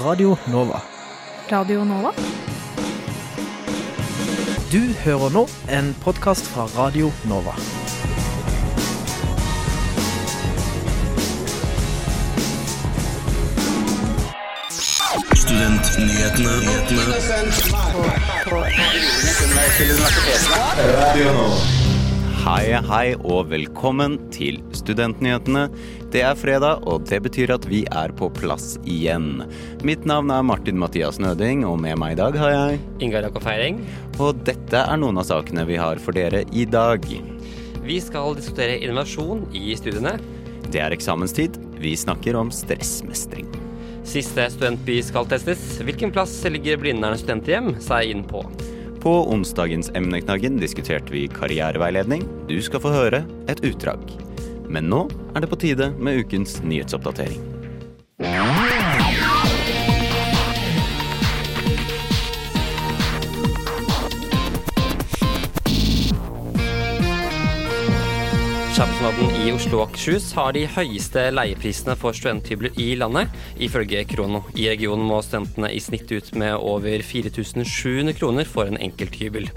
Radio Nova. Radio Nova? Du hører nå en podkast fra Radio Nova. Studentnyhetene. Hei, hei og velkommen til Studentnyhetene. Det er fredag, og det betyr at vi er på plass igjen. Mitt navn er Martin Mathias Nøding, og med meg i dag har jeg Ingar Jakob Feiring. Og dette er noen av sakene vi har for dere i dag. Vi skal diskutere innovasjon i studiene. Det er eksamenstid. Vi snakker om stressmestring. Siste studentby skal testes. Hvilken plass ligger Blindern studenthjem seg inn på? På onsdagens emneknaggen diskuterte vi karriereveiledning. Du skal få høre et utdrag. Men nå er det på tide med ukens nyhetsoppdatering. Samfunnsmaten i Oslo og Akershus har de høyeste leieprisene for studenthybler i landet, ifølge Krono. I regionen må studentene i snitt ut med over 4700 kroner for en enkelthybel.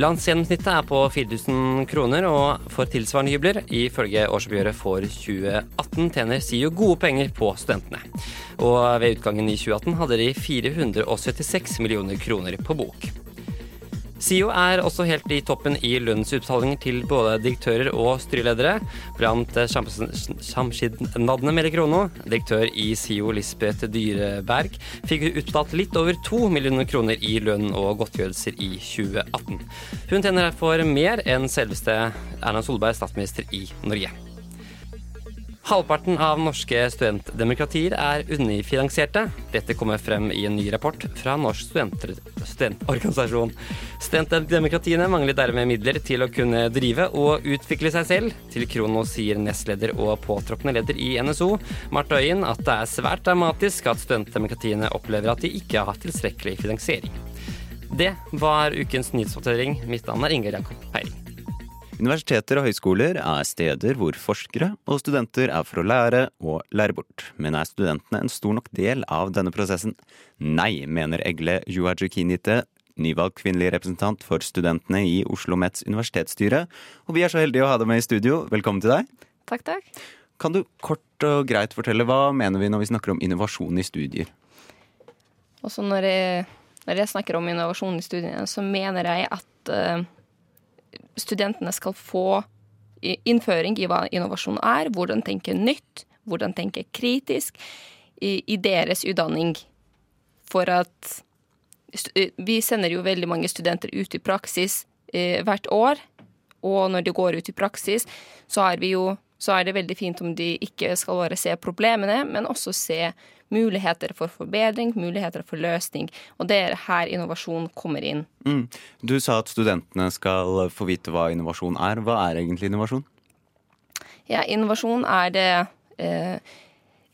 Landsgjennomsnittet er på 4000 kroner, og for tilsvarende hybler, ifølge årsoppgjøret for 2018, tjener SIO gode penger på studentene. Og ved utgangen i 2018 hadde de 476 millioner kroner på bok. SIO er også helt i toppen i lønnsutbetalinger til både direktører og styreledere. Blant samskipnadene Melle Krono. Direktør i SIO Lisbeth Dyreberg fikk utbetalt litt over to millioner kroner i lønn og godtgjørelser i 2018. Hun tjener derfor mer enn selveste Erna Solberg, statsminister i Norge. Halvparten av norske studentdemokratier er underfinansierte. Dette kommer frem i en ny rapport fra Norsk studentorganisasjon. Studentdemokratiene mangler dermed midler til å kunne drive og utvikle seg selv. Til Krono sier nestleder og påtroppende leder i NSO, Marte Øyen, at det er svært dramatisk at studentdemokratiene opplever at de ikke har tilstrekkelig finansiering. Det var ukens nyhetsoppdatering. Mitt navn er Ingar Jakob Peiring. Universiteter og høyskoler er steder hvor forskere og studenter er for å lære og lære bort. Men er studentene en stor nok del av denne prosessen? Nei, mener Egle Juajukinite, nyvalgt kvinnelig representant for studentene i Oslo Mets universitetsstyre. Og vi er så heldige å ha deg med i studio. Velkommen til deg. Takk, takk. Kan du kort og greit fortelle hva mener vi når vi snakker om innovasjon i studier? Også når jeg, når jeg snakker om innovasjon i studiene, så mener jeg at uh, studentene skal få innføring i hva innovasjon er, hvordan tenke nytt, hvordan tenke kritisk i, i deres utdanning. For at vi sender jo veldig mange studenter ut i praksis eh, hvert år. Og når de går ut i praksis, så er, jo, så er det veldig fint om de ikke skal bare se problemene, men også se muligheter for forbedring, muligheter for løsning. Og det er her innovasjon kommer inn. Mm. Du sa at studentene skal få vite hva innovasjon er. Hva er egentlig innovasjon? Ja, innovasjon er det eh,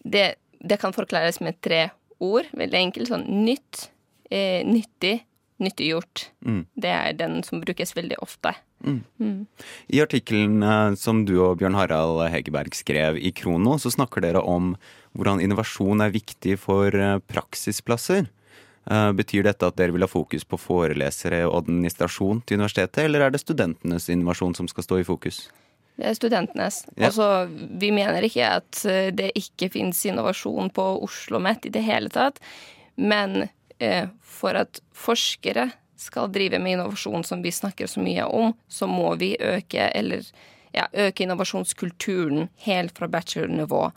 det, det, kan forklares med tre ord. Veldig enkelt. Sånn nytt, eh, nyttig, nyttiggjort. Mm. Det er den som brukes veldig ofte. Mm. Mm. I artikkelen som du og Bjørn Harald Hegerberg skrev i Krono, så snakker dere om hvordan innovasjon er viktig for eh, praksisplasser. Eh, betyr dette at dere vil ha fokus på forelesere og administrasjon til universitetet, eller er det studentenes innovasjon som skal stå i fokus? Det er studentenes. Ja. Altså, vi mener ikke at eh, det ikke finnes innovasjon på Oslo OsloMet i det hele tatt, men eh, for at forskere skal drive med innovasjon som vi snakker så mye om, så må vi øke, eller, ja, øke innovasjonskulturen helt fra bachelornivå.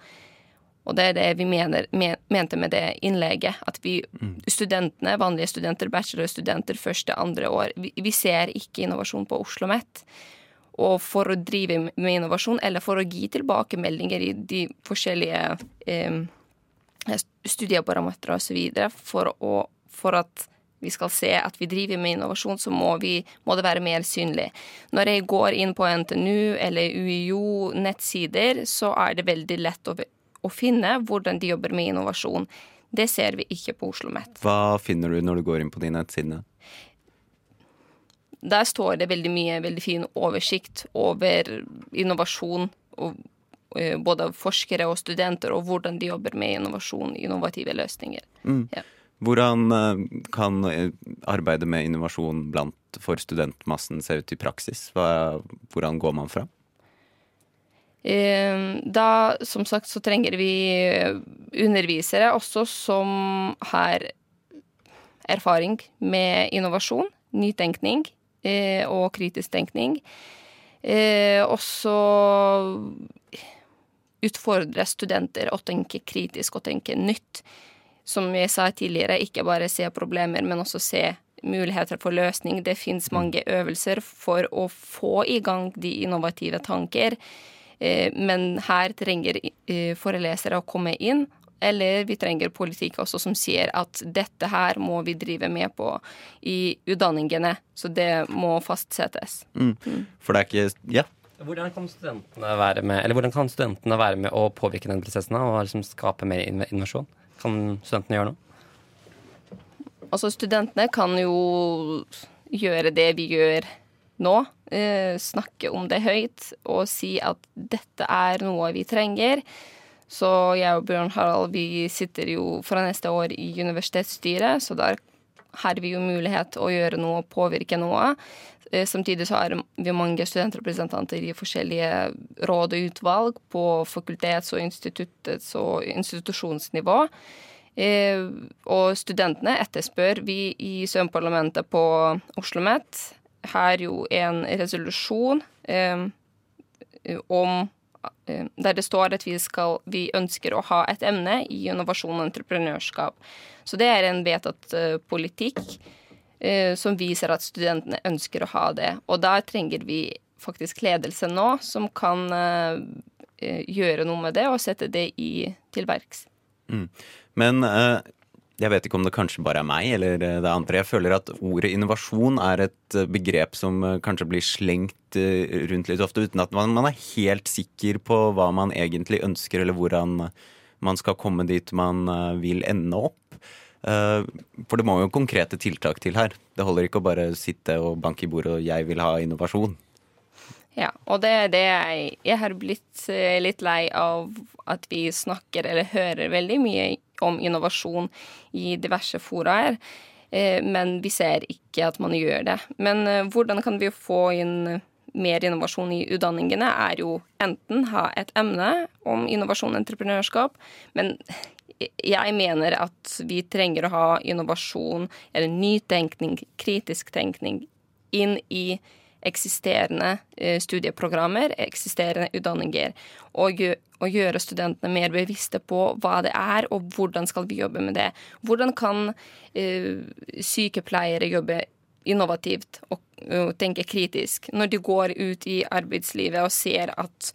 Og det er det vi mener, mente med det innlegget. At vi studentene, vanlige studenter, bachelorstudenter første, andre år, vi, vi ser ikke innovasjon på Oslo OsloMet. Og for å drive med innovasjon, eller for å gi tilbakemeldinger i de forskjellige eh, studieparametere osv., for, for at vi skal se at vi driver med innovasjon, så må, vi, må, det være mer synlig. Når jeg går inn på NTNU eller UiO nettsider, så er det veldig lett å å finne hvordan de jobber med innovasjon. Det ser vi ikke på Oslo OsloMet. Hva finner du når du går inn på de nettsidene? Der står det veldig mye veldig fin oversikt over innovasjon og både forskere og studenter, og hvordan de jobber med innovasjon, innovative løsninger. Ja. Hvordan eh, kan eh, arbeidet med innovasjon blant for studentmassen se ut i praksis? Hva, hvordan går man fram? Eh, Da, som sagt, så trenger vi undervisere også som har erfaring med innovasjon, nytenkning eh, og kritisk tenkning. Eh, også utfordre studenter å tenke kritisk og tenke nytt. Som jeg sa tidligere, ikke bare se problemer, men også se muligheter for løsning. Det fins mange øvelser for å få i gang de innovative tanker. Eh, Men her trenger eh, forelesere å komme inn, eller vi trenger politikk også som sier at dette her må vi drive med på i utdanningene. Så det må fastsettes. For det er ikke Ja. Hvordan kan studentene være med Eller hvordan kan studentene være med å påvirke den prosessen og liksom skape mer innovasjon? Kan studentene gjøre noe? Altså, studentene kan jo gjøre det vi gjør nå. Eh, snakke om det høyt og si at dette er noe vi trenger. Så jeg og Bjørn Harald vi sitter jo fra neste år i universitetsstyret, så der har vi jo mulighet å gjøre noe, og påvirke noe. Eh, Samtidig så har vi mange studentrepresentanter i forskjellige råd og utvalg på fakultets- og instituttets og institusjonsnivå. Eh, og studentene etterspør Vi i Sømparlamentet på Oslo OsloMet har jo en resolusjon eh, om der det står at vi, skal, vi ønsker å ha et emne i innovasjon og entreprenørskap. Så det er en vedtatt politikk som viser at studentene ønsker å ha det. Og da trenger vi faktisk ledelse nå som kan eh, eh, gjøre noe med det og sette det i, til verks. Men eh, jeg vet ikke om det kanskje bare er meg eller eh, det andre. Jeg føler at ordet innovasjon er et eh, begrep som eh, kanskje blir slengt eh, rundt litt ofte, uten at man, man er helt sikker på hva man egentlig ønsker, eller hvordan man skal komme dit man eh, vil ende opp. Eh, For det må jo konkrete tiltak til her. Det holder ikke å bare sitte og banke i bordet og 'jeg vil ha innovasjon'. Ja, og det er det jeg Jeg har blitt eh, litt lei av at vi snakker eller hører veldig mye om innovasjon i diverse foraer, eh, men vi ser ikke at man gjør det. Men hvordan kan vi få inn mer innovasjon i utdanningene, er jo enten ha et emne om innovasjon og entreprenørskap, men jeg mener at vi trenger å ha innovasjon eller nytenkning, kritisk tenkning, inn i eksisterende eh, studieprogrammer, eksisterende utdanninger, og, og gjøre studentene mer bevisste på hva det er, og hvordan skal vi jobbe med det. Hvordan kan uh, sykepleiere jobbe innovativt og, uh, tenke kritisk når de går ut i arbeidslivet og ser at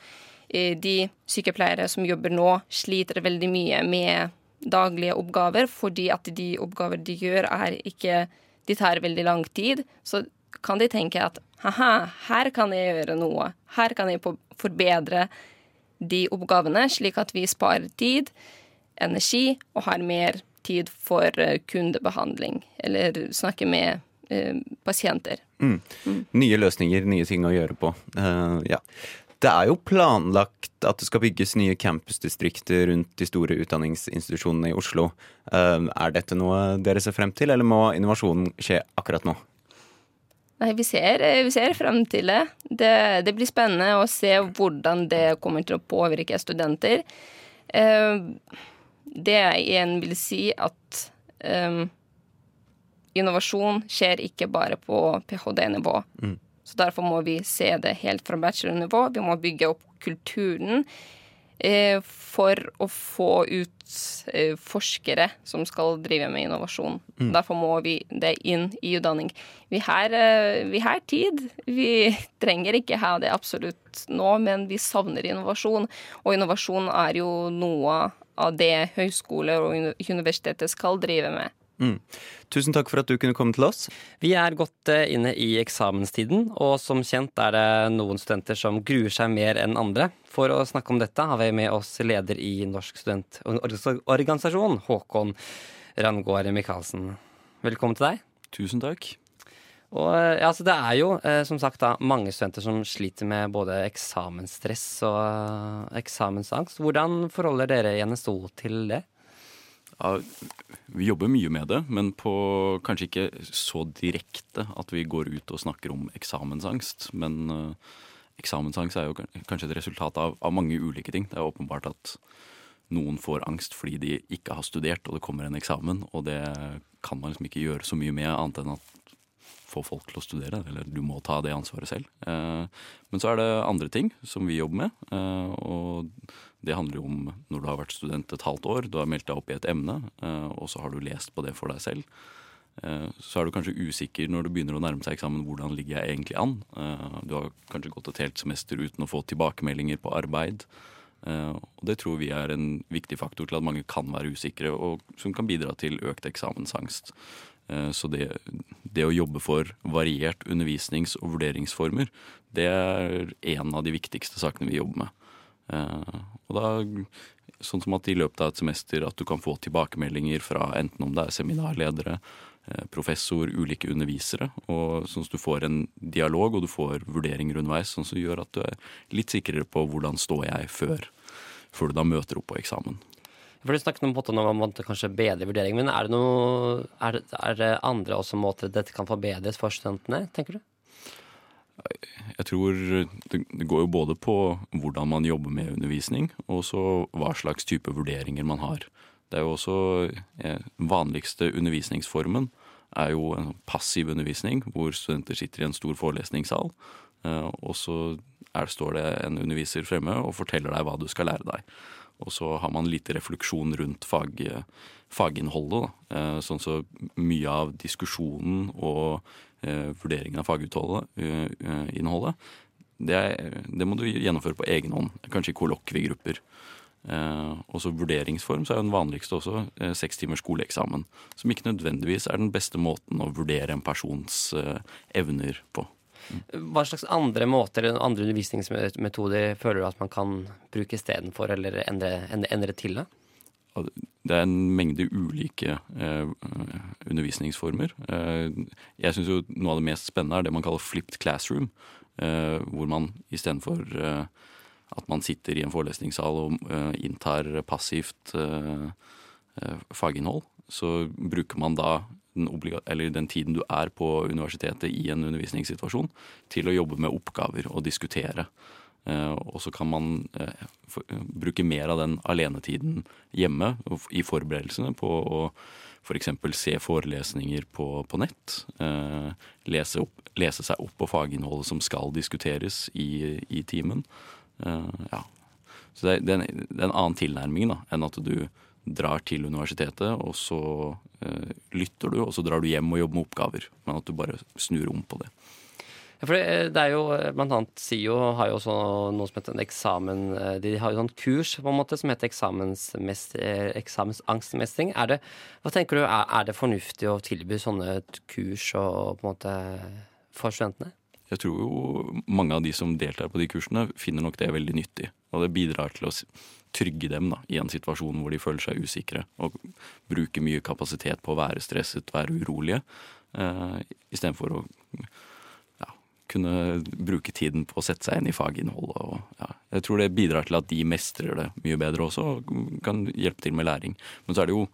de sykepleiere som jobber nå, sliter veldig mye med daglige oppgaver, fordi at de oppgaver de gjør, er ikke De tar veldig lang tid. Så kan de tenke at haha, her kan jeg gjøre noe. Her kan jeg forbedre de oppgavene, slik at vi sparer tid, energi og har mer tid for eh, kundebehandling. Eller snakke med eh, pasienter. Nye løsninger, nye ting å gjøre på. Uh, ja. Det er jo planlagt at det skal bygges nye campusdistrikter rundt de store utdanningsinstitusjonene i Oslo. Eh, er dette noe dere ser frem til, eller må innovasjonen skje akkurat nå? Nei, vi ser, eh, vi ser frem til det. det. Det blir spennende å se hvordan det kommer til å påvirke studenter. Eh, Det jeg igjen vil si, at um, innovasjon skjer ikke bare på ph.d.-nivå. Så derfor må vi se det helt fra bachelornivå. Vi må bygge opp kulturen eh, for å få ut eh, forskere som skal drive med innovasjon. Derfor må vi det inn i utdanning. Vi har, eh, vi har tid. Vi trenger ikke ha det absolutt nå, men vi savner innovasjon. Og innovasjon er jo noe av det høyskoler og universitetet skal drive med. Mm. Tusen takk for at du kunne komme til oss. Vi er godt eh, inne i eksamenstiden, og som kjent er det noen studenter som gruer seg mer enn andre. For å snakke om dette har vi med oss leder i Norsk studentorganisasjon, Håkon Rangård Michaelsen. Velkommen til deg. Tusen takk. Og ja, altså Det er jo eh, som sagt da, mange studenter som sliter med både eksamensstress og eksamensangst. Hvordan forholder dere i NSO til det? Ja, vi jobber mye med det, men på kanskje ikke så direkte at vi går ut og snakker om eksamensangst. Men uh, eksamensangst er jo kanskje et resultat av, av, mange ulike ting. Det er åpenbart at noen får angst fordi de ikke har studert og det kommer en eksamen, og det kan man liksom ikke gjøre så mye med annet enn at få folk til å studere, eller du må ta det ansvaret selv. Uh, men så er det andre ting som vi jobber med, uh, og det handler jo om når du har vært student et halvt år, du har meldt deg opp i et emne, eh, og så har du lest på det for deg selv. Eh, så er du kanskje usikker når det begynner å nærme seg eksamen. Hvordan ligger jeg egentlig an? Eh, du har kanskje gått et helt semester uten å få tilbakemeldinger på arbeid. Og det tror vi er en viktig faktor til at mange kan være usikre, og som kan bidra til økt eksamensangst. Så det, det å jobbe for variert undervisnings- og vurderingsformer, det er en av de viktigste sakene vi jobber med. Eh, og da, sånn som at i løpet av et semester at du kan få tilbakemeldinger fra enten om det er seminarledere, eh, professor, ulike undervisere, og sånn at du får en dialog og du får vurderinger underveis, sånn som gjør at du er litt sikrere på hvordan står jeg før, før du da møter opp på eksamen. For Du snakket om, om man måtte kanskje bedre vurdering, men er det, noe, er er det andre også måter dette kan forbedres for studentene, tenker du? Jeg tror det, går jo både på hvordan man jobber med undervisning, og så hva slags type vurderinger man har. Det er jo også Den vanligste undervisningsformen er jo en passiv undervisning, hvor studenter sitter i en stor forelesningssal, eh, og så er, står det en underviser fremme og forteller deg hva du skal lære deg. Og så har man lite refleksjon rundt fag, faginnholdet. Da. sånn så mye av diskusjonen og Eh, vurderingen av faginnholdet, eh, det, det, må du gjennomføre på egen hånd. Kanskje i kollokviegrupper. Eh, også vurderingsform så er jo den vanligste også eh, seks timers skoleeksamen. Som ikke nødvendigvis er den beste måten å vurdere en persons eh, evner på. Hva slags andre måter andre undervisningsmetoder føler du at man kan bruke istedenfor, eller endre, endre, til? det? det er en mengde ulike eh, undervisningsformer. Eh, jeg syns noe av det mest spennende er det man kaller flipped classroom. Eh, hvor man istedenfor eh, at man sitter i en forelesningssal og eh, inntar passivt eh, eh, faginnhold, så bruker man da den, den, tiden du er på universitetet i en undervisningssituasjon, til å jobbe med oppgaver og diskutere. Eh, og så kan man eh, bruke mer av den alenetiden hjemme i forberedelsene på å f.eks. For se forelesninger på, på nett. Eh, lese, opp, lese, seg opp på faginnholdet som skal diskuteres i, i timen. Ja. Så det, det er en annen tilnærming da, enn at du drar til universitetet, og så lytter du, og så drar du hjem og jobber med oppgaver. Men at du bare snur om på det. Ja, For det, det, er jo blant annet SIO har jo også noe som heter en eksamen eh, De har jo sånn kurs på en måte som heter eh, eksamensangstmestring. Er det, hva tenker du, er, er, det fornuftig å tilby sånne kurs og, på en måte for studentene? Jeg tror jo mange av de som deltar på de kursene, finner nok det veldig nyttig. Og det bidrar til å trygge dem da, i en situasjon hvor de føler seg usikre. Og bruke mye kapasitet på å være stresset, være urolige, eh, istedenfor å kunne bruke tiden på å sette seg inn i faginnholdet. Og, ja, jeg tror det bidrar til at de mestrer det mye bedre også, og kan hjelpe til med læring. Men så er det jo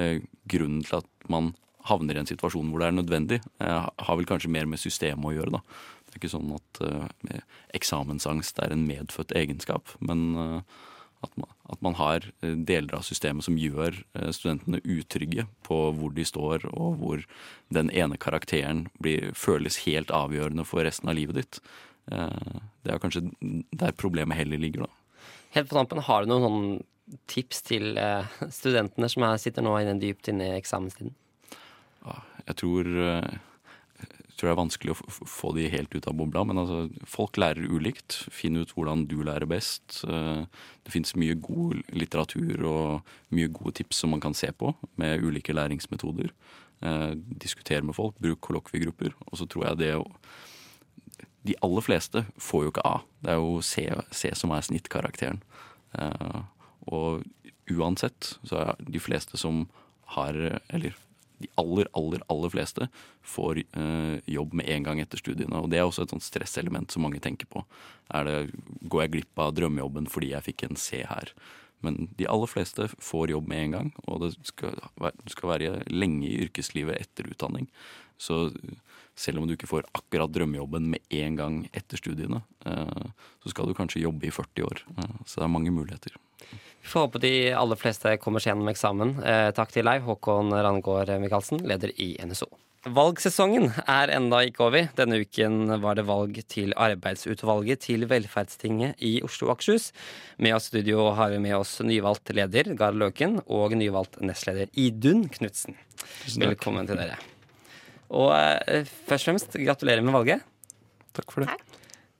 eh, grunnen til at man havner i en situasjon hvor det er nødvendig, eh, har vel kanskje mer med systemet å gjøre, da. Det er ikke sånn at uh, eksamensangst er en medfødt egenskap, men eh, at man, at man, har eh, deler av systemet som gjør eh, studentene utrygge på hvor de står, og hvor den ene karakteren blir, føles helt avgjørende for resten av livet ditt. Eh, det er kanskje der problemet heller ligger, da. Helt på tampen, har du noen sånn tips til studentene som sitter nå dypt inne i eksamenstiden? Jeg tror tror det er vanskelig å få de helt ut av bobla. Men altså, folk lærer ulikt. Finn ut hvordan du lærer best. Eh, det fins mye god litteratur og mye gode tips som man kan se på med ulike læringsmetoder. Eh, diskutere med folk, bruk kollokviegrupper. Og så tror jeg det å De aller fleste får jo ikke A. Det er jo C, C som er snittkarakteren. Eh, og uansett så er de fleste som har Eller de aller, aller, aller fleste får eh, jobb med en gang etter studiene. Og det er også et sånt stresselement som mange tenker på. Er det, går jeg glipp av drømmejobben fordi jeg fikk en C her? Men de aller fleste får jobb med en gang, og det skal, skal være lenge i yrkeslivet etter utdanning. Så selv om du ikke får akkurat drømmejobben med en gang etter studiene, eh, så skal du kanskje jobbe i 40 år. Eh, Så det er mange muligheter. Vi får håpe de aller fleste kommer seg gjennom eksamen. Eh, takk til deg, Håkon Randgaard Michaelsen, leder i NSO. Valgsesongen er enda ikke over. Denne uken var det valg til arbeidsutvalget til Velferdstinget i Oslo og Akershus. Med oss i studio har vi med oss nyvalgt leder Gard Løken og nyvalgt nestleder Idun Knutsen. Velkommen til dere. Og eh, først og fremst, gratulerer med valget. Takk for det.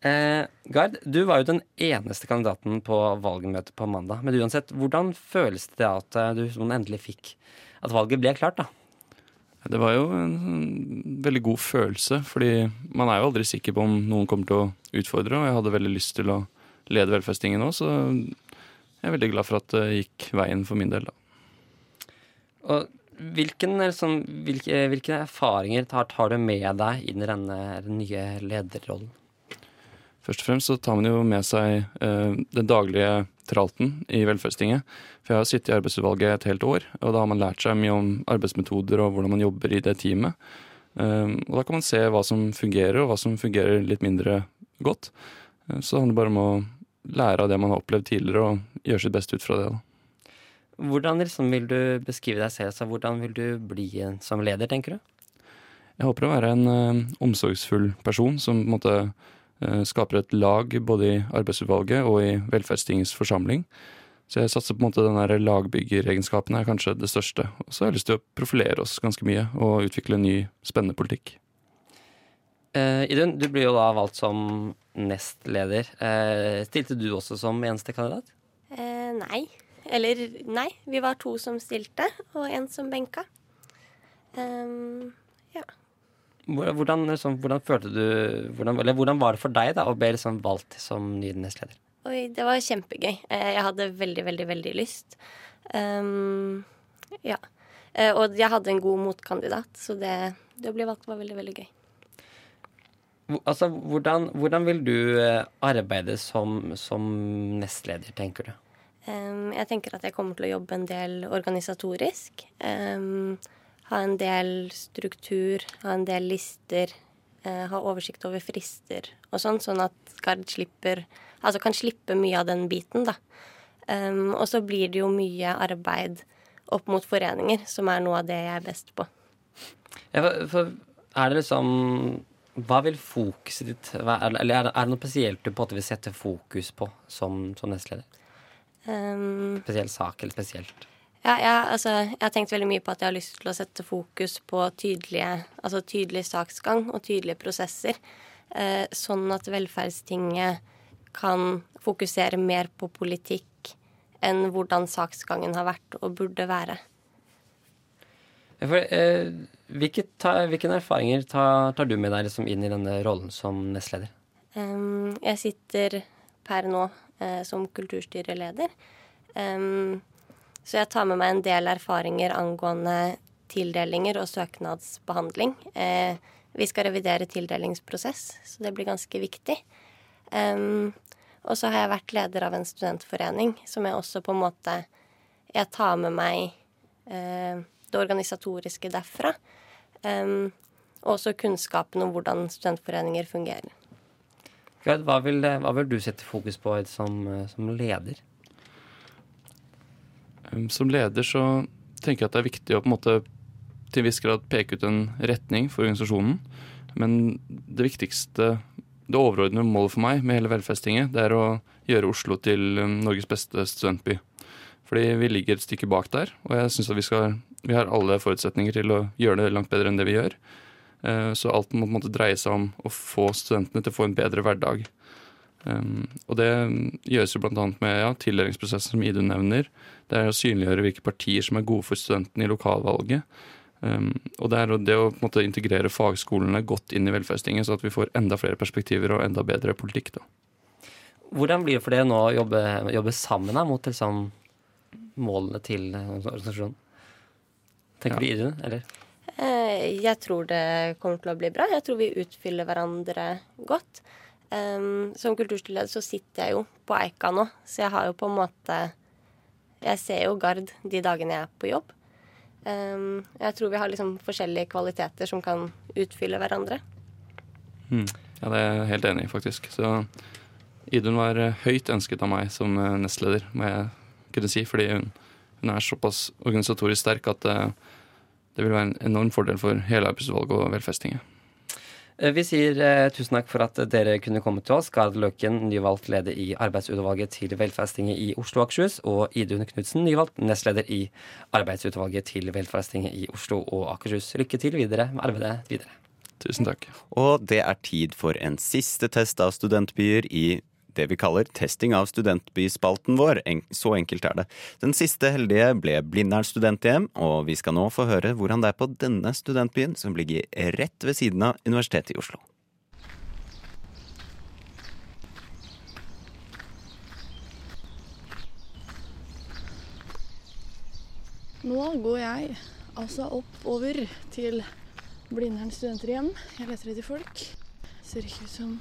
Eh, Gard, du var jo den eneste kandidaten på valgmøtet på mandag. Men uansett, hvordan føles det at eh, du endelig fikk At valget ble klart, da? Det var jo en sånn veldig god følelse, fordi man er jo aldri sikker på om noen kommer til å utfordre, og jeg hadde veldig lyst til å lede Velferdstinget nå, så jeg er veldig glad for at det gikk veien for min del, da. Og hvilken, sånn, hvilke, hvilke erfaringer tar, tar du med deg inn i denne nye lederrollen? Først og fremst så tar man jo med seg eh, den daglige tralten i Velferdstinget. For jeg har sittet i arbeidsutvalget et helt år, og da har man lært seg mye om arbeidsmetoder og hvordan man jobber i det teamet. Eh, og da kan man se hva som fungerer, og hva som fungerer litt mindre godt. Eh, så det handler bare om å lære av det man har opplevd tidligere, og gjøre sitt beste ut fra det. da. Hvordan liksom vil du beskrive deg selv? Så hvordan vil du bli som leder, tenker du? Jeg håper å være en eh, omsorgsfull person som på en måte skaper et lag både i arbeidsutvalget og i Velferdstingets forsamling. Så jeg satser på en måte den der lagbyggeregenskapen er kanskje det største. Og så har jeg lyst til å profilere oss ganske mye og utvikle en ny, spennende politikk. Eh, Idun, du blir jo da valgt som nestleder. Eh, stilte du også som eneste kandidat? Eh, nei. Eller nei. Vi var to som stilte, og en som benka. Ehm, Hvor- Hvordan, liksom, hvordan følte du hvordan, Eller hvordan var det for deg da å bli liksom valgt som ny nestleder? oi, det var kjempegøy. Eh, jeg hadde veldig, veldig, veldig lyst. Um, ja. Eh, og jeg hadde en god motkandidat, så det, det å bli valgt var veldig, veldig gøy. Altså, hvordan, hvordan vil du eh, arbeide som, som nestleder, tenker du? Um, jeg tenker at jeg kommer til å jobbe en del organisatorisk. Ehm, ha en del struktur, ha en del lister. eh, ha oversikt over frister og sånn, sånn at Gard slipper Altså kan slippe mye av den biten, da. Um, og så blir det jo mye arbeid opp mot foreninger, som er noe av det jeg er best på. Ja, for, for er det liksom Hva vil fokuset ditt er- Eller er det, er det noe spesielt du på en måte vil sette fokus på som, som nestleder? Um, Spesiell sak, eller spesielt? Ja, jeg, altså, jeg har tenkt veldig mye på at jeg har lyst til å sette fokus på tydelige, altså tydelig saksgang og tydelige prosesser. Eh, sånn at velferdstinget kan fokusere mer på politikk enn hvordan saksgangen har vært og burde være. Ja, For, eh, hvilke, ta, hvilke erfaringer tar, tar du med deg liksom inn i denne rollen som nestleder? Um, jeg sitter per nå eh, som kulturstyreleder. Ehm, så jeg tar med meg en del erfaringer angående tildelinger og søknadsbehandling. Eh, vi skal revidere tildelingsprosess, så det blir ganske viktig. Um, og så har jeg vært leder av en studentforening, som jeg også på en måte Jeg tar med meg eh, det organisatoriske derfra. Um, og også kunnskapen om hvordan studentforeninger fungerer. Hva vil, hva vil du sette fokus på som, eh, som leder? Um, Som leder så tenker jeg at det er viktig å på en måte til en viss grad peke ut en retning for organisasjonen. Men det viktigste, det overordnede målet for meg med hele Velferdstinget, det er å gjøre Oslo til um, Norges beste studentby. Fordi vi ligger et stykke bak der, og jeg syns at vi skal Vi har alle forutsetninger til å gjøre det langt bedre enn det vi gjør. Eh, Så alt må på en måte dreie seg om å få studentene til å få en bedre hverdag. Um, og det gjøres jo bl.a. med ja, tildelingsprosessen som Idun nevner. Det er å synliggjøre hvilke partier som er gode for studentene i lokalvalget. Um, og det er det å på en måte integrere fagskolene godt inn i velferdstinget, så at vi får enda flere perspektiver og enda bedre politikk. da. Hvordan blir det for dere nå å jobbe, jobbe sammen da, mot liksom, målene til organisasjonen? Tenker Ja. du Idun, eller? Eh, jeg tror det kommer til å bli bra. Jeg tror vi utfyller hverandre godt. Um, som kulturstyreleder så sitter jeg jo på Eika nå, så jeg har jo på en måte Jeg ser jo Gard de dagene jeg er på jobb. Um, jeg tror vi har liksom forskjellige kvaliteter som kan utfylle hverandre. Mm. Ja, det er jeg helt enig i, faktisk. Så Idun var eh, høyt ønsket av meg som eh, nestleder, må jeg kunne si. Fordi hun, hun er såpass organisatorisk sterk at eh, det vil være en enorm fordel for hele arbeidsutvalget og velfestinget. Eh, Vi sier eh, tusen takk for at dere kunne komme til oss. Gard Løken, nyvalgt leder i arbeidsutvalget til Velferdstinget i Oslo og Akershus, og Idun Knutsen, nyvalgt nestleder i arbeidsutvalget til Velferdstinget i Oslo og Akershus. Lykke til videre med arbeidet videre. Tusen takk. Og det er tid for en siste test av studentbyer i det vi kaller testing av studentbyspalten vår. Så enkelt er det. Den siste heldige ble Blindern studenthjem, og vi skal nå få høre hvordan det er på denne studentbyen, som ligger rett ved siden av Universitetet i Oslo. Nå går jeg altså oppover til Blindern studenterhjem. Jeg leter etter folk. Ser ikke ut som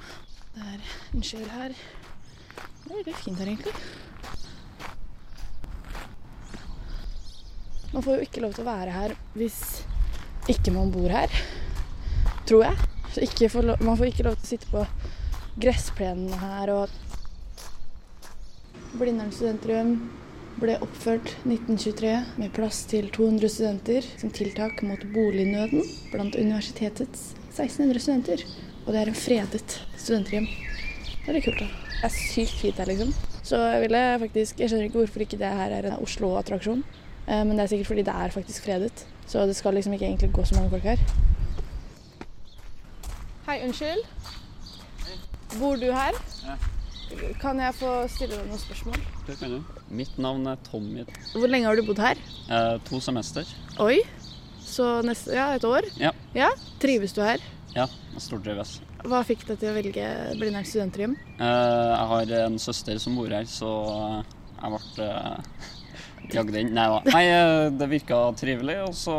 det er en sjel her. Det er litt fint her, egentlig. Man får jo ikke lov til å være her hvis ikke man bor her, tror jeg. Får lov, man får ikke lov til å sitte på gressplenene her og Blindern studentrium ble oppført 1923 med plass til 200 studenter som tiltak mot bolignøden blant universitetets 1600 studenter. Og det er en fredet studenterhjem. Det er litt kult, da. Det er sykt fint her, liksom. Så jeg ville faktisk Jeg skjønner ikke hvorfor ikke det her er en Oslo-attraksjon. Eh, Men det er sikkert fordi det er faktisk fredet. Så det skal liksom ikke egentlig gå så mange folk her. Hei, unnskyld. Bor du her? Ja. Kan jeg få stille deg noen spørsmål? Det kan du. Mitt navn er Tommy. Hvor lenge har du bodd her? Eh, to semester. Oi. Så neste, ja, et år? Ja. Ja, Trives du her? Ja, stortrives. Hva fikk deg til å velge Blindern studenterhjem? Eh, jeg har en søster som bor her, så jeg ble uh, jagd inn. Nei da. Nei, eh, det virka trivelig, og så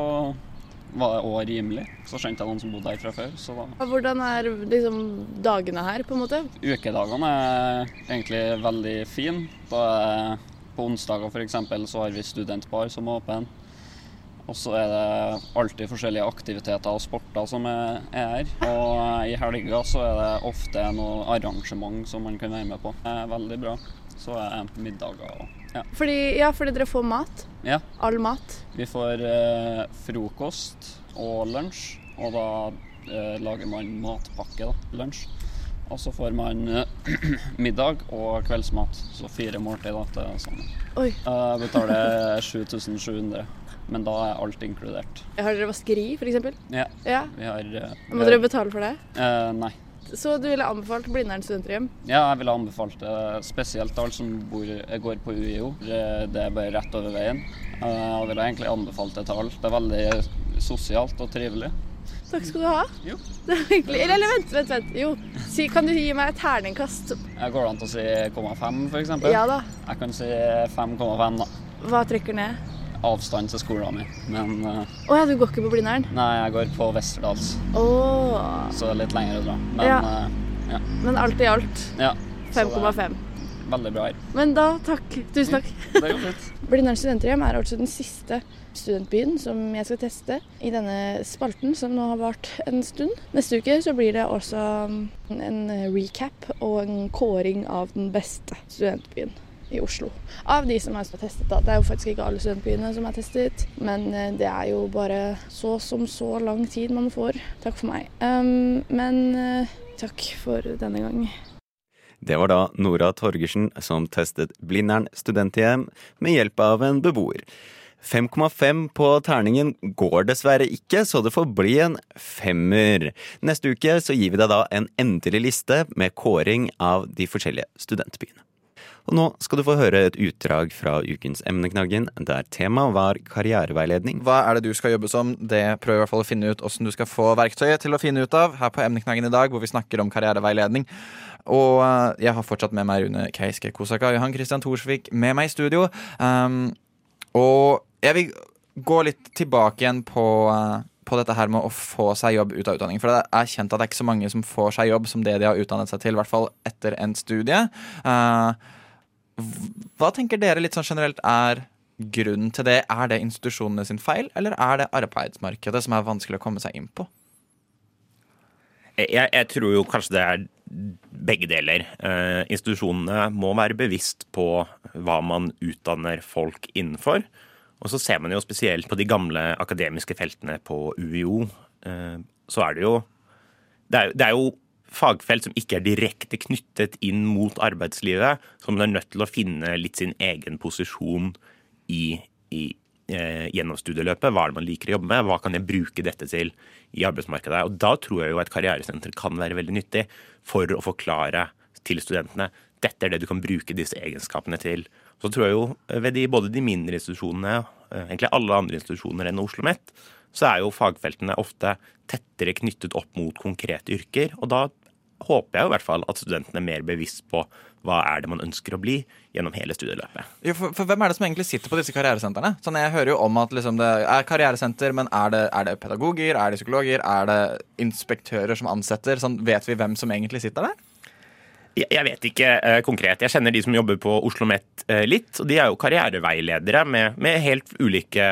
var det òg rimelig. Så skjønte jeg noen som bodde her fra før, så da Hvordan er liksom dagene her, på en måte? Ukedagene er egentlig veldig fine. På onsdager f.eks. så har vi studentbar som er åpen. Og så er det alltid forskjellige aktiviteter og sporter som er, er her. Og i helga så er det ofte noe arrangement som man kan være med på. Det er veldig bra. Så er det middager og ja. Fordi, ja, fordi dere får mat. ja. All mat. Vi får eh, frokost og lunsj, og da eh, lager man matpakke, da, lunsj. Og så får man eh, middag og kveldsmat, så fire måltider til sammen. Oi. Jeg betaler 7700, men da er alt inkludert. Har dere vaskeri, f.eks.? Ja, Ja. vi har eh, Må dere betale for det? Uh, Nei. Så du ville anbefalt Blindern studenterhjem? Ja, jeg ville anbefalt det, spesielt alle som bor, går på UiO. Det er bare rett over veien. Eh, Jeg ville egentlig anbefalt det til alle. Det er veldig sosialt og trivelig. Takk skal du ha. Jo. Det er hyggelig. Eller, eller vent, vent. vent. Jo. Si, kan du gi meg et terningkast? Jeg går det an til å si 0,5 f.eks.? Ja da. Jeg kan si 5,5, da. Hva trekker ned? Avstand til skolen min. Men eh, Å ja, du går ikke på Blindern? nei, jeg går på Westerdals, Oh. så det er litt lenger å dra. Men Ja. Uh, ja. Men alt i alt ja. så det er 5,5. Veldig bra her. Men da, takk. Tusen takk. Det går fint. Blindern studenterhjem er altså den siste studentbyen som jeg skal teste i denne spalten som nå har vart en stund. Neste uke så blir det også en recap og en kåring av den beste studentbyen i Oslo. Av de som er testet, da. Det er jo faktisk ikke alle studentbyene som er testet, men eh, det er jo bare så som så lang tid man får. Takk for meg. Um, men eh, takk for denne gang. Det var da Nora Torgersen som testet Blindern studenthjem med hjelp av en beboer. 5,5 på terningen går dessverre ikke, så det får bli en femmer. Neste uke så gir vi deg da en endelig liste med kåring av de forskjellige studentbyene. Og nå skal du få høre et utdrag fra ukens emneknaggen, der temaet var karriereveiledning. Hva er det du skal jobbe som? Det prøver i hvert fall å finne ut hvordan du skal få verktøyet til å finne ut av her på emneknaggen i dag, hvor vi snakker om karriereveiledning. Og eh, jeg har fortsatt med meg Rune Keiske Kosaka og Johan Christian Thorsvik med meg i studio. Um, og jeg vil gå litt tilbake igjen på, eh, på dette her med å få seg jobb ut av utdanning. For det er kjent at det er ikke så mange som får seg jobb som det de har utdannet seg til, i hvert fall etter en studie. Eh, hva tenker dere litt sånn generelt er grunnen til det? Er det institusjonene sin feil, eller er det arbeidsmarkedet som er vanskelig å komme seg inn på? Jeg, jeg tror jo kanskje det er begge deler. Eh, institusjonene må være bevisst på hva man utdanner folk innenfor. Og så ser man jo spesielt på de gamle akademiske feltene på UiO, eh, så er det jo det er, det er jo fagfelt som ikke er direkte knyttet inn mot arbeidslivet, som er nødt til å finne litt sin egen posisjon i, i eh, gjennom studieløpet. Hva er det man liker å jobbe med? Hva kan jeg bruke dette til i arbeidsmarkedet? Og Da tror jeg jo et karrieresenter kan være veldig nyttig for å forklare til studentene dette er det du kan bruke disse egenskapene til. Så tror jeg jo ved de, både de mindre institusjonene, eh, egentlig alle andre institusjoner enn Oslo OsloMet, så er jo fagfeltene ofte tettere knyttet opp mot konkrete yrker. Og da håper jeg i hvert fall at studentene er mer bevisst på hva er det man ønsker å bli gjennom hele studieløpet. Jo, for, for, Hvem er det som egentlig sitter på disse karrieresentrene? Sånn, jeg hører jo om at liksom, det er karrieresenter, men er det, er det, pedagoger, er det psykologer, er det inspektører som ansetter? Sånn, vet vi hvem som egentlig sitter der? Jeg vet ikke eh, konkret. Jeg kjenner de som jobber på Oslo OsloMet eh, litt. og De er jo karriereveiledere med, med helt ulike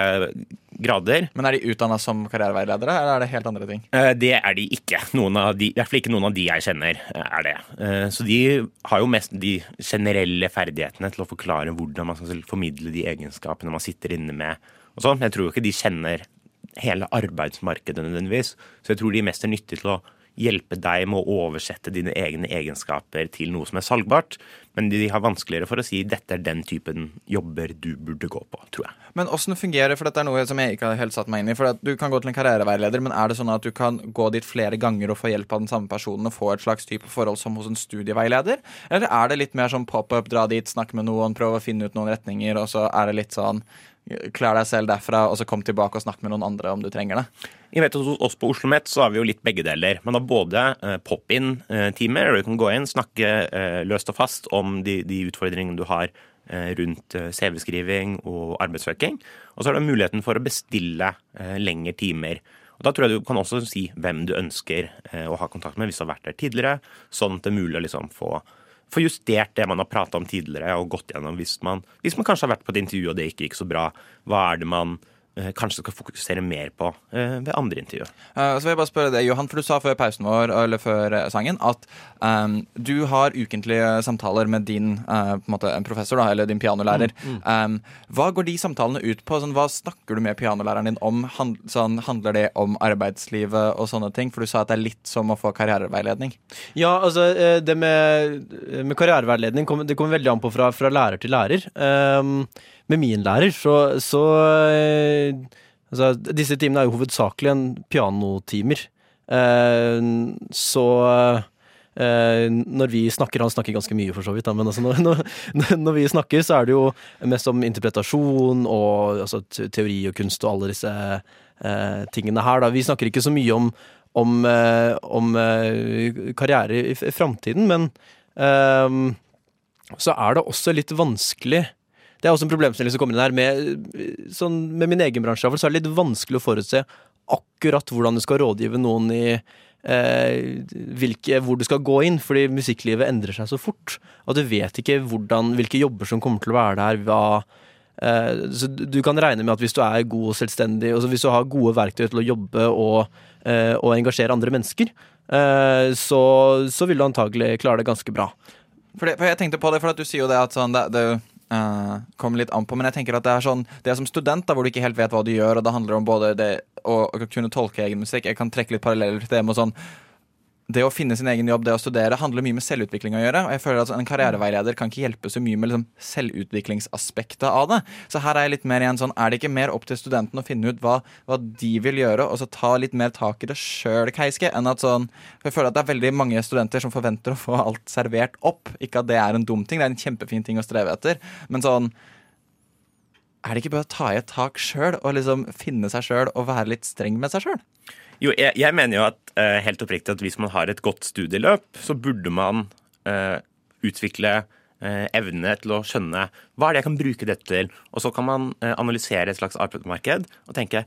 grader. Men er de utdanna som karriereveiledere, eller er det helt andre ting? Eh, det er de ikke. Noen av de, I hvert fall ikke noen av de jeg kjenner eh, er det. Eh, så de har jo mest de generelle ferdighetene til å forklare hvordan man skal formidle de egenskapene man sitter inne med. og sånn. Jeg tror jo ikke de kjenner hele arbeidsmarkedet nødvendigvis, så jeg tror de er mest er nyttige til å hjelpe deg med å oversette dine egne egenskaper til noe som er salgbart. Men de har vanskeligere for å si dette er den typen jobber du burde gå på, tror jeg. Men åssen fungerer for dette er noe som jeg ikke har helt satt meg inn i. For Du kan gå til en karriereveileder, men er det sånn at du kan gå dit flere ganger og få hjelp av den samme personen og få et slags type forhold som hos en studieveileder? Eller er det litt mer sånn pop-up, dra dit, snakke med noen, prøve å finne ut noen retninger, og så er det litt sånn Klar deg selv derfra, og så kom tilbake og snakk med noen andre om du trenger det. Jeg vet at Hos oss på Oslo OsloMet så har vi jo litt begge deler. Man har både uh, pop-in-timer, hvor du kan gå inn, snakke uh, løst og fast om de, de utfordringene du har rundt CV-skriving og arbeidssøking. Og så har du muligheten for å bestille lengre timer. Og Da tror jeg du kan også si hvem du ønsker å ha kontakt med hvis du har vært der tidligere, sånn at det er mulig å liksom få få justert det man har prata om tidligere og gått gjennom hvis man, hvis man kanskje har vært på et intervju og det ikke gikk så bra. Hva er det man kanskje skal fokusere mer på eh, ved andre intervjuer. Uh, så vil jeg bare spørre deg, Johan, for Du sa før pausen vår eller før sangen at um, du har ukentlige samtaler med din uh, på en måte, professor, da, eller din pianolærer. Mm, mm. Um, hva går de samtalene ut på? Sånn, hva snakker du med pianolæreren din om? Han, sånn, handler det om arbeidslivet og sånne ting? For du sa at det er litt som å få karriereveiledning. Ja, altså det med, med karriereveiledning kommer, det kommer veldig an på fra, fra lærer til lærer. Um, med min lærer, så, så eh, altså, Disse timene er jo hovedsakelig en pianotimer. Eh, så eh, når vi snakker Han snakker ganske mye, for så vidt, men altså, når, når, vi snakker, så er det jo mest om interpretasjon og altså, teori og kunst og alle disse tingene her. Da. Vi snakker ikke så mye om, om, om karriere i, framtiden, men så er det også litt vanskelig det er også en problemstilling som kommer inn her. Med, sånn, med min egen bransje så er det litt vanskelig å forutse akkurat hvordan du skal rådgive noen i eh, hvilke, hvor du skal gå inn, fordi musikklivet endrer seg så fort. At du vet ikke hvordan, hvilke jobber som kommer til å være der. hva eh, så Du kan regne med at hvis du er god og selvstendig, og hvis du har gode verktøy til å jobbe og, eh, og engasjere andre mennesker, eh, så, så, vil du antagelig klare det ganske bra. For, for jeg tenkte på det, for at du sier jo det at sånn, det, det Uh, kommer litt an på, men jeg tenker at det er sånn Det er som student, da, hvor du ikke helt vet hva du gjør, og det handler om både det å kunne tolke egen musikk. Jeg kan trekke litt paralleller til det med sånn det å finne sin egen jobb, det å studere, handler mye med selvutvikling å gjøre. Og jeg føler at En karriereveileder kan ikke hjelpe så mye med liksom selvutviklingsaspektet av det. Så her er jeg litt mer igjen sånn, er det ikke mer opp til studenten å finne ut hva, hva de vil gjøre, og så ta litt mer tak i det sjøl, Keiske, enn at sånn Jeg føler at det er veldig mange studenter som forventer å få alt servert opp. Ikke at det er en dum ting, det er en kjempefin ting å streve etter, men sånn er det ikke bare å ta i et tak sjøl og liksom finne seg sjøl og være litt streng med seg sjøl? Jo, jeg, jeg, mener jo at uh, helt oppriktig at hvis man har et godt studieløp, så burde man uh, utvikle uh, evne til å skjønne hva er det jeg kan bruke dette til. Og så kan man analysere et slags arbeidsmarked og tenke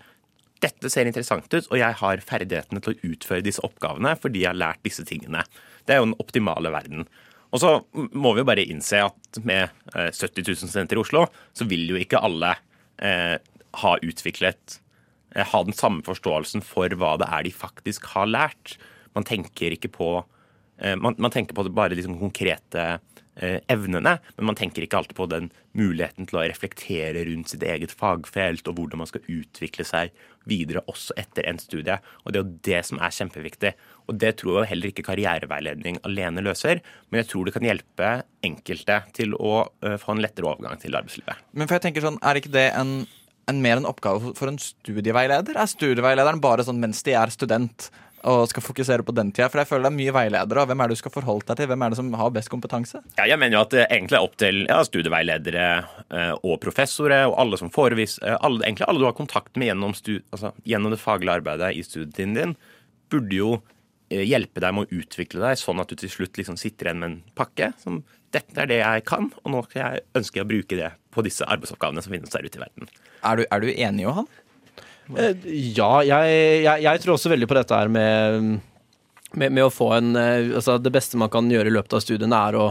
dette ser interessant ut, og jeg har ferdighetene til å utføre disse oppgavene fordi jeg har lært disse tingene. Det er jo den optimale verden. Og så må vi jo bare innse at med 70 000 studenter i Oslo, så vil jo ikke alle eh, ha utviklet eh, Ha den samme forståelsen for hva det er de faktisk har lært. Man tenker ikke på eh, man, man, tenker på det bare liksom konkrete eh, evnene, men man tenker ikke alltid på den muligheten til å reflektere rundt sitt eget fagfelt og hvordan man skal utvikle seg videre også etter en studie. Og Det er jo det som er kjempeviktig. Og Det tror jeg heller ikke karriereveiledning alene løser, men jeg tror det kan hjelpe enkelte til å få en lettere overgang til arbeidslivet. Men for jeg tenker sånn, Er ikke det en, en mer en oppgave for en studieveileder? Er studieveilederen bare sånn mens de er student? og skal fokusere på den tida? For jeg føler det er mye veiledere. Hvem er det du skal forholde deg til? Hvem er det som har best kompetanse? Ja, jeg mener jo at det egentlig er opp til ja, studieveiledere eh, og professorer og alle som foreviser eh, alle, Egentlig alle du har kontakt med gjennom, stud, altså, gjennom det faglige arbeidet i studietiden din, burde jo eh, hjelpe deg med å utvikle deg, sånn at du til slutt liksom sitter igjen med en pakke som dette er det jeg kan, og nå jeg ønsker jeg å bruke det på disse arbeidsoppgavene som finnes der ute i verden. Er du, er du enig, Johan? Eh, ja, jeg, jeg, jeg, tror også veldig på dette her med, med, med å få en eh, Altså, det beste man kan gjøre i løpet av studiene, er å,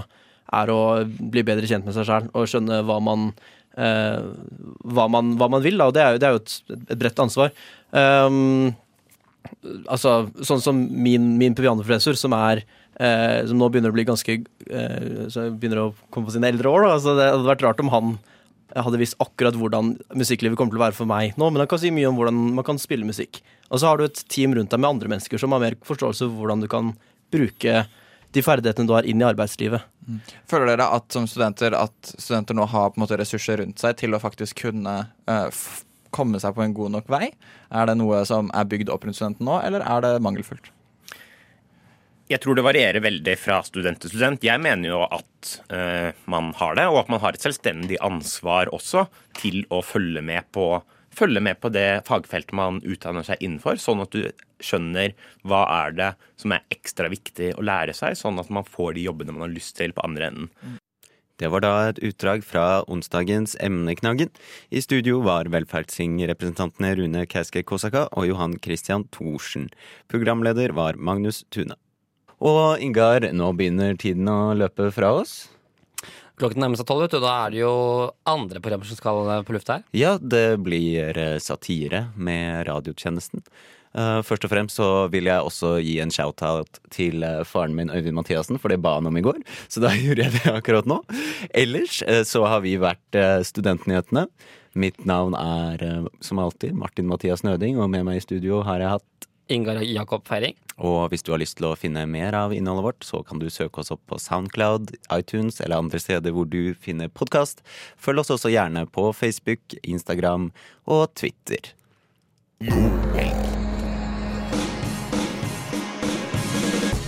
er å bli bedre kjent med seg sjøl og skjønne hva man, eh, hva man, hva man vil. Da. Og det er jo, det er jo et, et, bredt ansvar. Um, altså, sånn som min, min pianoprofessor, som er eh, som nå begynner å bli ganske eh, begynner å komme på sine eldre år. Da. Altså, det hadde vært rart om han hadde visst akkurat hvordan musikklivet kommer til å være for meg nå, men han kan si mye om hvordan man kan spille musikk. Og så har du et team rundt deg med andre mennesker som har mer forståelse for hvordan du kan bruke de ferdighetene du har inn i arbeidslivet. Mm. Føler dere at som studenter at studenter nå har på en måte ressurser rundt seg til å faktisk kunne uh, komme seg på en god nok vei? Er det noe som er bygd opp rundt studenten nå, eller er det mangelfullt? Jeg tror det varierer veldig fra student til student. Jeg mener jo at uh, man har det, og at man har et selvstendig ansvar også til å følge med på, følge med på det fagfeltet man utdanner seg innenfor, sånn at du skjønner hva er det som er ekstra viktig å lære seg, sånn at man får de jobbene man har lyst til på andre enden. Det var da et utdrag fra onsdagens Emneknaggen. I studio var Velferdsing-representantene Rune Kauske Kosaka og Johan Christian Thorsen. Programleder var Magnus Tune. Og Ingar, nå begynner tiden å løpe fra oss. Klokken nærmer seg tolv, og da er det jo andre programmer som skal på lufta her. Ja, det blir satire med radiotjenesten. Uh, først og fremst så vil jeg også gi en shout-out til uh, faren min Øyvind Mathiassen, for det ba han om i går. Så da gjorde jeg det akkurat nå. Ellers uh, så har vi vært Studentnyhetene. Mitt navn er som alltid Martin Mathias Nøding, og med meg i studio har jeg hatt Ingar Jakob Feiring. Og hvis du har lyst til å finne mer av innholdet vårt, så kan du søke oss opp på Soundcloud, iTunes eller andre steder hvor du finner podkast. Følg oss også gjerne på Facebook, Instagram og Twitter. God